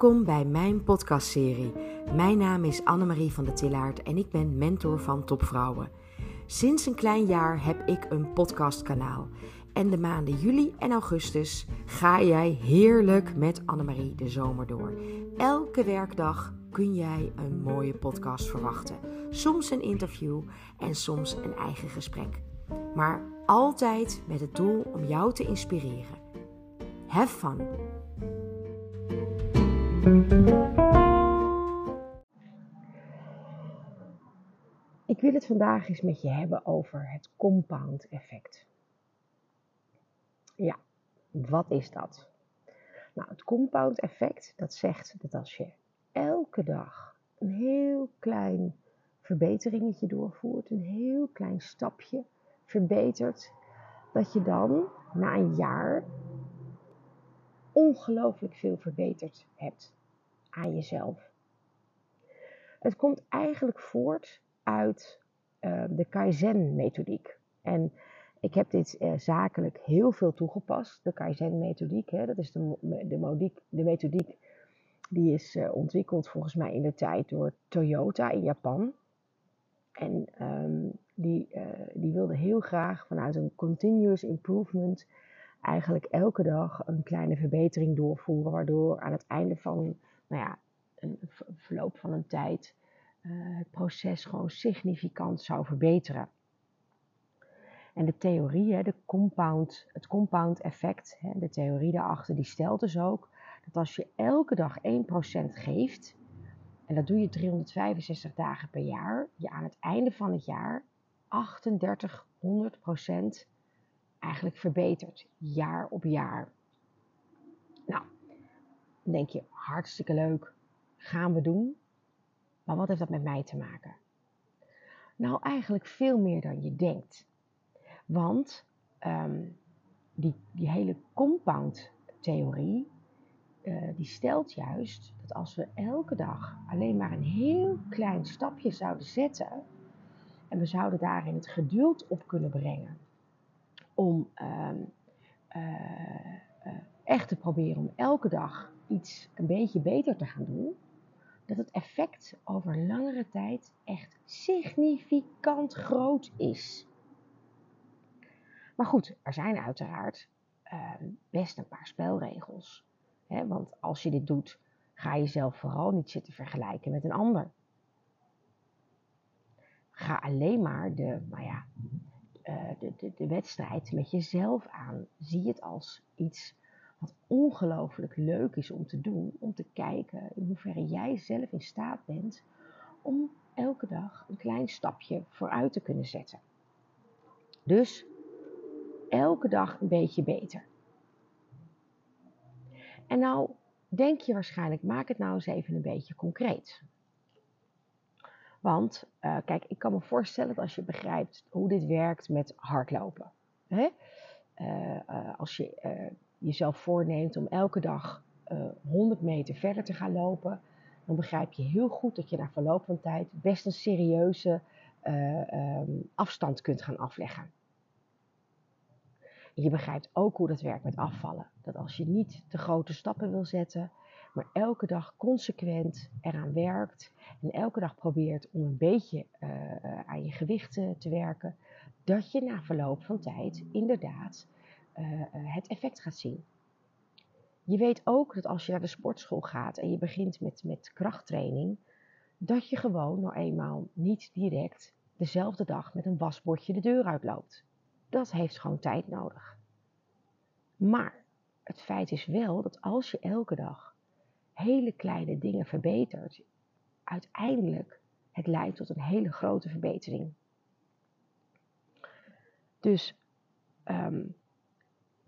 Welkom bij mijn podcastserie. Mijn naam is Annemarie van der Tillaert en ik ben mentor van topvrouwen. Sinds een klein jaar heb ik een podcastkanaal. En de maanden juli en augustus ga jij heerlijk met Annemarie de zomer door. Elke werkdag kun jij een mooie podcast verwachten. Soms een interview en soms een eigen gesprek. Maar altijd met het doel om jou te inspireren. Have fun! Ik wil het vandaag eens met je hebben over het compound effect. Ja, wat is dat? Nou, het compound effect, dat zegt dat als je elke dag een heel klein verbeteringetje doorvoert, een heel klein stapje verbetert, dat je dan na een jaar ongelooflijk veel verbeterd hebt aan jezelf. Het komt eigenlijk voort uit uh, de Kaizen-methodiek. En ik heb dit uh, zakelijk heel veel toegepast, de Kaizen-methodiek. Dat is de, de, modiek, de, methodiek die is uh, ontwikkeld volgens mij in de tijd door Toyota in Japan. En um, die, die wilde heel graag vanuit een continuous improvement eigenlijk elke dag een kleine verbetering doorvoeren, waardoor aan het einde van nou ja, een verloop van een tijd uh, het proces gewoon significant zou verbeteren. En de theorie, hè, de compound, het compound effect, hè, de theorie daarachter, die stelt dus ook dat als je elke dag 1% geeft, en dat doe je 365 dagen per jaar, je aan het einde van het jaar 3800% eigenlijk verbetert, jaar op jaar. Denk je, hartstikke leuk, gaan we doen. Maar wat heeft dat met mij te maken? Nou, eigenlijk veel meer dan je denkt. Want um, die, die hele compound-theorie, uh, die stelt juist dat als we elke dag alleen maar een heel klein stapje zouden zetten, en we zouden daarin het geduld op kunnen brengen om um, uh, uh, echt te proberen om elke dag iets een beetje beter te gaan doen, dat het effect over langere tijd echt significant groot is. Maar goed, er zijn uiteraard uh, best een paar spelregels. Hè? Want als je dit doet, ga je zelf vooral niet zitten vergelijken met een ander. Ga alleen maar de, nou ja, uh, de, de, de wedstrijd met jezelf aan. Zie het als iets wat ongelooflijk leuk is om te doen, om te kijken in hoeverre jij zelf in staat bent om elke dag een klein stapje vooruit te kunnen zetten. Dus elke dag een beetje beter. En nou denk je waarschijnlijk, maak het nou eens even een beetje concreet. Want uh, kijk, ik kan me voorstellen dat als je begrijpt hoe dit werkt met hardlopen. Hè? Uh, uh, als je jezelf voorneemt om elke dag 100 meter verder te gaan lopen, dan begrijp je heel goed dat je na verloop van tijd best een serieuze um, afstand kunt gaan afleggen. Je begrijpt ook hoe dat werkt met afvallen. Dat als je niet te grote stappen wil zetten, maar elke dag consequent eraan werkt en elke dag probeert om een beetje uh, aan je gewicht te werken, dat je na verloop van tijd inderdaad het effect gaat zien. Je weet ook dat als je naar de sportschool gaat en je begint met, met krachttraining, dat je gewoon nou eenmaal niet direct dezelfde dag met een wasbordje de deur uitloopt. Dat heeft gewoon tijd nodig. Maar het feit is wel dat als je elke dag hele kleine dingen verbetert, uiteindelijk het leidt tot een hele grote verbetering. Dus um,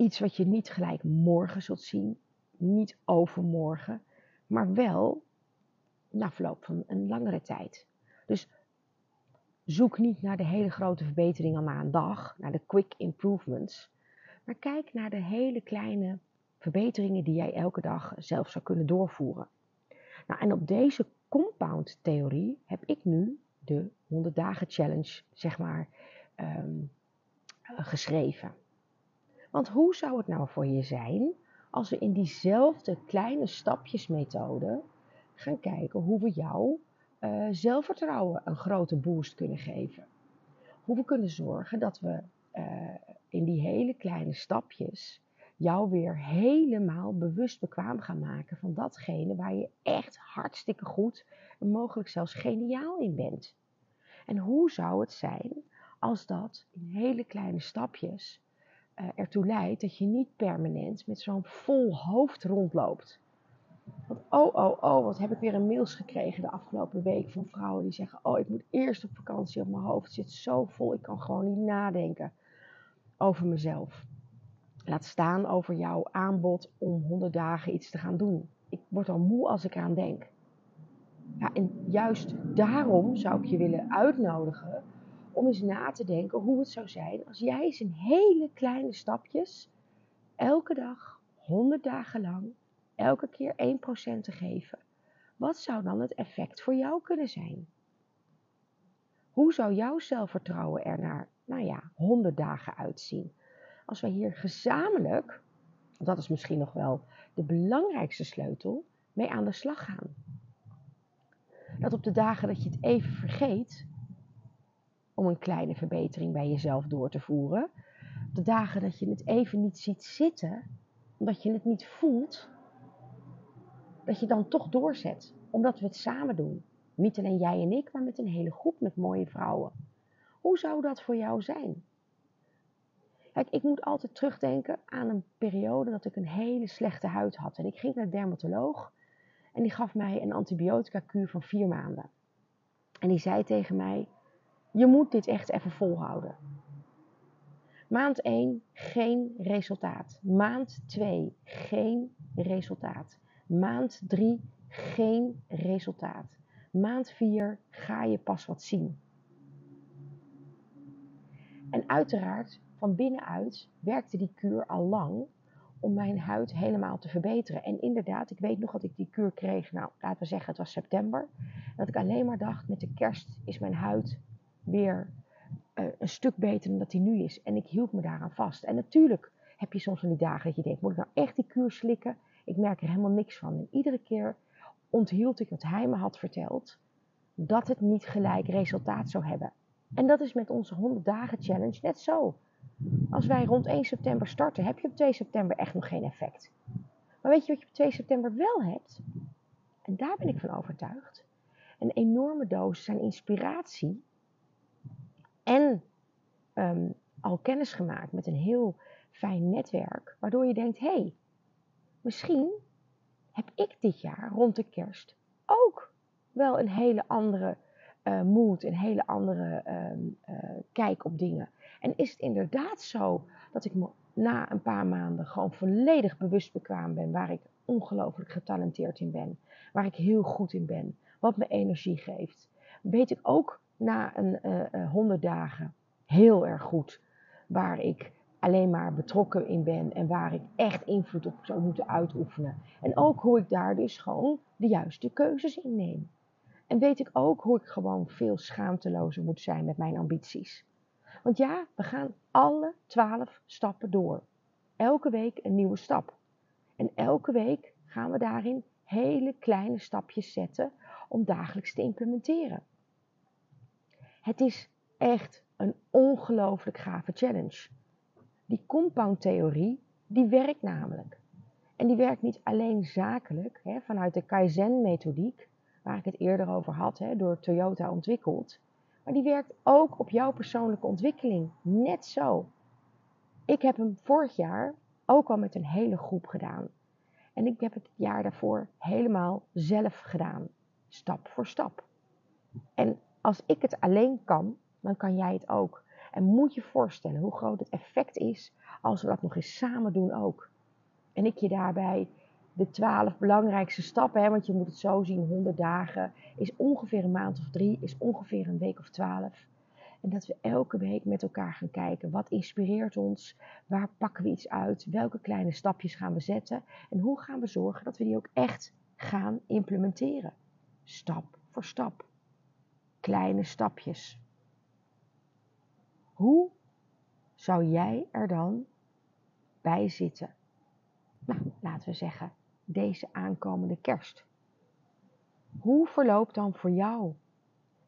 iets wat je niet gelijk morgen zult zien, niet overmorgen, maar wel na verloop van een langere tijd. Dus zoek niet naar de hele grote verbeteringen na een dag, naar de quick improvements, maar kijk naar de hele kleine verbeteringen die jij elke dag zelf zou kunnen doorvoeren. Nou, en op deze compound theorie heb ik nu de 100 dagen challenge, zeg maar, um, geschreven. Want hoe zou het nou voor je zijn als we in diezelfde kleine stapjesmethode gaan kijken hoe we jou uh, zelfvertrouwen een grote boost kunnen geven. Hoe we kunnen zorgen dat we uh, in die hele kleine stapjes jou weer helemaal bewust bekwaam gaan maken van datgene waar je echt hartstikke goed en mogelijk zelfs geniaal in bent. En hoe zou het zijn als dat in hele kleine stapjes uh, ertoe leidt dat je niet permanent met zo'n vol hoofd rondloopt. Want oh, oh, oh, wat heb ik weer een mails gekregen de afgelopen week van vrouwen die zeggen: Oh, ik moet eerst op vakantie, op mijn hoofd zit zo vol, ik kan gewoon niet nadenken over mezelf. Laat staan over jouw aanbod om 100 dagen iets te gaan doen. Ik word al moe als ik eraan denk. Ja, en juist daarom zou ik je willen uitnodigen om eens na te denken hoe het zou zijn als jij eens in hele kleine stapjes elke dag, 100 dagen lang, elke keer 1% te geven. Wat zou dan het effect voor jou kunnen zijn? Hoe zou jouw zelfvertrouwen er na, nou ja, 100 dagen uitzien? Als wij hier gezamenlijk, dat is misschien nog wel de belangrijkste sleutel, mee aan de slag gaan. Dat op de dagen dat je het even vergeet, om een kleine verbetering bij jezelf door te voeren. De dagen dat je het even niet ziet zitten, omdat je het niet voelt, dat je dan toch doorzet, omdat we het samen doen. Niet alleen jij en ik, maar met een hele groep met mooie vrouwen. Hoe zou dat voor jou zijn? Kijk, ik moet altijd terugdenken aan een periode dat ik een hele slechte huid had. En ik ging naar de dermatoloog en die gaf mij een antibiotica-kuur van vier maanden. En die zei tegen mij: Je moet dit echt even volhouden. Maand 1 geen resultaat. Maand 2 geen resultaat. Maand 3 geen resultaat. Maand 4 ga je pas wat zien. En uiteraard, van binnenuit werkte die kuur al lang om mijn huid helemaal te verbeteren. En inderdaad, ik weet nog dat ik die kuur kreeg, nou laten we zeggen het was september. Dat ik alleen maar dacht, met de kerst is mijn huid weer uh, een stuk beter dan dat die nu is. En ik hield me daaraan vast. En natuurlijk heb je soms van die dagen dat je denkt, moet ik nou echt die kuur slikken? Ik merk er helemaal niks van. En iedere keer onthield ik wat hij me had verteld, dat het niet gelijk resultaat zou hebben. En dat is met onze 100 dagen challenge net zo. Als wij rond 1 september starten, heb je op 2 september echt nog geen effect. Maar weet je wat je op 2 september wel hebt? En daar ben ik van overtuigd. Een enorme dosis aan inspiratie. En um, al kennis gemaakt met een heel fijn netwerk. Waardoor je denkt, hé, hey, misschien heb ik dit jaar rond de kerst ook wel een hele andere uh, mood, een hele andere uh, uh, kijk op dingen. En is het inderdaad zo dat ik me na een paar maanden gewoon volledig bewust bekwaam ben waar ik ongelooflijk getalenteerd in ben, waar ik heel goed in ben, wat me energie geeft. Weet ik ook na een honderd dagen heel erg goed waar ik alleen maar betrokken in ben en waar ik echt invloed op zou moeten uitoefenen. En ook hoe ik daar dus gewoon de juiste keuzes in neem. En weet ik ook hoe ik gewoon veel schaamtelozer moet zijn met mijn ambities. Want ja, we gaan alle twaalf stappen door. Elke week een nieuwe stap. En elke week gaan we daarin hele kleine stapjes zetten om dagelijks te implementeren. Het is echt een ongelooflijk gave challenge. Die compound-theorie, die werkt namelijk. En die werkt niet alleen zakelijk, hè, vanuit de Kaizen-methodiek, waar ik het eerder over had, hè, door Toyota ontwikkeld. Maar die werkt ook op jouw persoonlijke ontwikkeling. Net zo. Ik heb hem vorig jaar ook al met een hele groep gedaan. En ik heb het jaar daarvoor helemaal zelf gedaan. Stap voor stap. En als ik het alleen kan, dan kan jij het ook. En moet je voorstellen hoe groot het effect is als we dat nog eens samen doen ook. En ik je daarbij de twaalf belangrijkste stappen, hè, want je moet het zo zien, 100 dagen is ongeveer een maand of drie, is ongeveer een week of twaalf. En dat we elke week met elkaar gaan kijken, wat inspireert ons, waar pakken we iets uit, welke kleine stapjes gaan we zetten en hoe gaan we zorgen dat we die ook echt gaan implementeren. Stap voor stap. Kleine stapjes. Hoe zou jij er dan bij zitten? nou, laten we zeggen, deze aankomende kerst. Hoe verloopt dan voor jou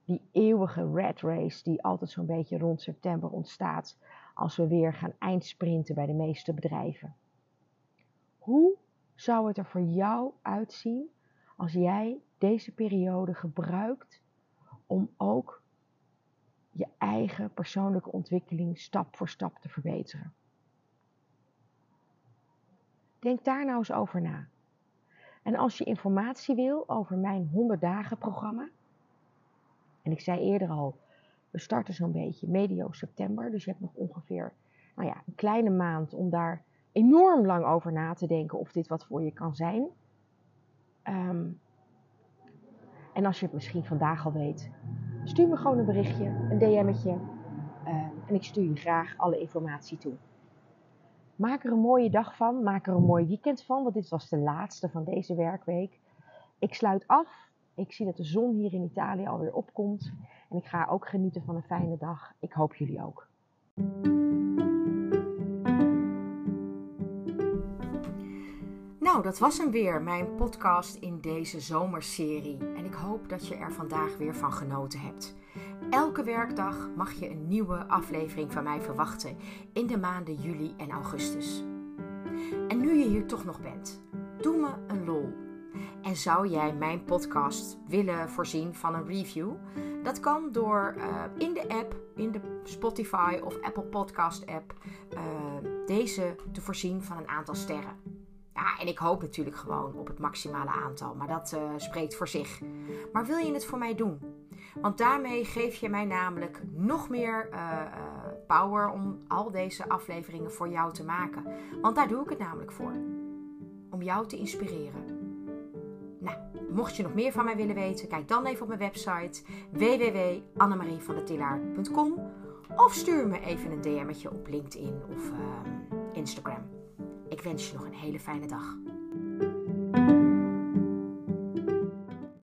die eeuwige red race die altijd zo'n beetje rond september ontstaat als we weer gaan eindsprinten bij de meeste bedrijven? Hoe zou het er voor jou uitzien als jij deze periode gebruikt om ook je eigen persoonlijke ontwikkeling stap voor stap te verbeteren? Denk daar nou eens over na. En als je informatie wil over mijn 100 dagen programma, en ik zei eerder al, we starten zo'n beetje medio september, dus je hebt nog ongeveer nou ja, een kleine maand om daar enorm lang over na te denken of dit wat voor je kan zijn. Ehm, en als je het misschien vandaag al weet, stuur me gewoon een berichtje, een DM'tje. Uh, en ik stuur je graag alle informatie toe. Maak er een mooie dag van, maak er een mooi weekend van, want dit was de laatste van deze werkweek. Ik sluit af. Ik zie dat de zon hier in Italië alweer opkomt. En ik ga ook genieten van een fijne dag. Ik hoop jullie ook. Nou, dat was hem weer, mijn podcast in deze zomerserie. En ik hoop dat je er vandaag weer van genoten hebt. Elke werkdag mag je een nieuwe aflevering van mij verwachten in de maanden juli en augustus. En nu je hier toch nog bent, doe me een lol. En zou jij mijn podcast willen voorzien van een review? Dat kan door uh, in de app, in de Spotify of Apple Podcast app, uh, deze te voorzien van een aantal sterren. Ja, en ik hoop natuurlijk gewoon op het maximale aantal, maar dat uh, spreekt voor zich. Maar wil je het voor mij doen? Want daarmee geef je mij namelijk nog meer uh, power om al deze afleveringen voor jou te maken. Want daar doe ik het namelijk voor. Om jou te inspireren. Nou, mocht je nog meer van mij willen weten, kijk dan even op mijn website www.annemarievandetillaar.com of stuur me even een DM'tje op LinkedIn of uh, Instagram. Ik wens je nog een hele fijne dag.